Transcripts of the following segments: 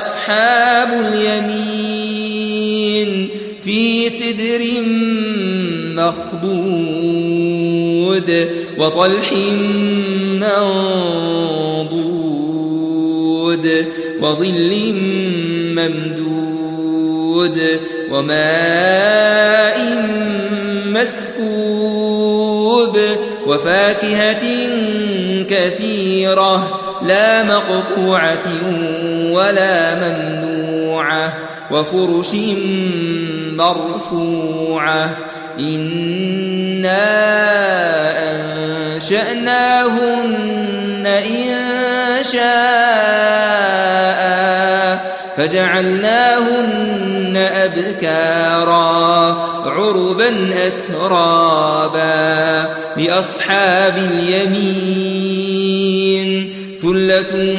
أصحاب اليمين في سدر مخضود وطلح منضود وظل ممدود وماء مسكوب وفاكهة كثيرة لا مقطوعة ولا ممنوعة وفرش مرفوعة إنا أنشأناهن إن شاء فجعلناهن أبكارا عربا أترابا لأصحاب اليمين ثلة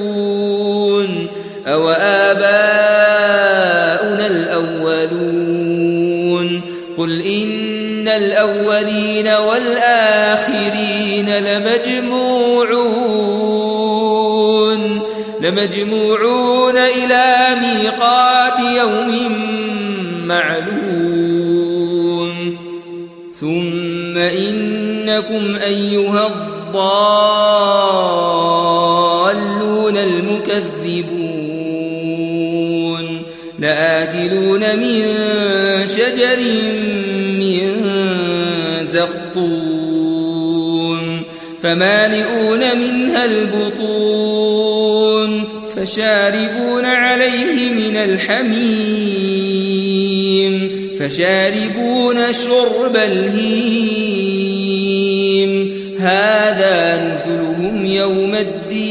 أو آباؤنا الأولون قل إن الأولين والآخرين لمجموعون لمجموعون إلى ميقات يوم معلوم ثم إنكم أيها الضالون المكذبون لآكلون من شجر من زقوم فمالئون منها البطون فشاربون عليه من الحميم فشاربون شرب الهيم. هذا نزلهم يوم الدين.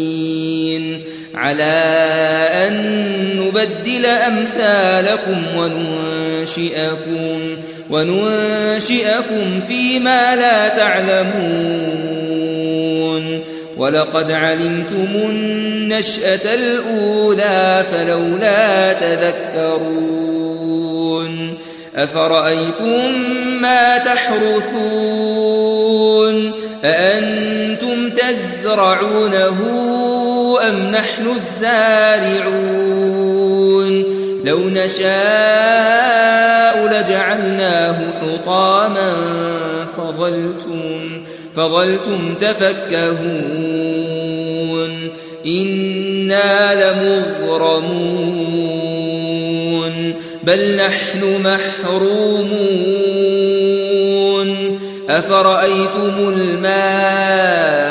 على أن نبدل أمثالكم وننشئكم وننشئكم فيما لا تعلمون. ولقد علمتم النشأة الأولى فلولا تذكرون. أفرأيتم ما تحرثون؟ أأنتم تزرعونه أم نحن الزارعون؟ لو نشاء لجعلناه حطاما فظلتم فظلتم تفكهون. إنا لمغرمون بل نحن محرومون. أفرأيتم الماء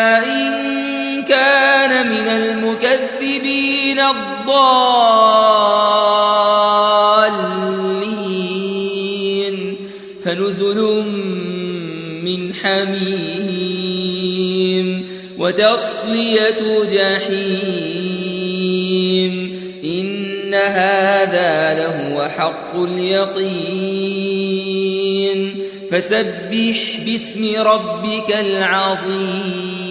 الضالين فنزل من حميم وتصلية جحيم إن هذا لهو حق اليقين فسبح باسم ربك العظيم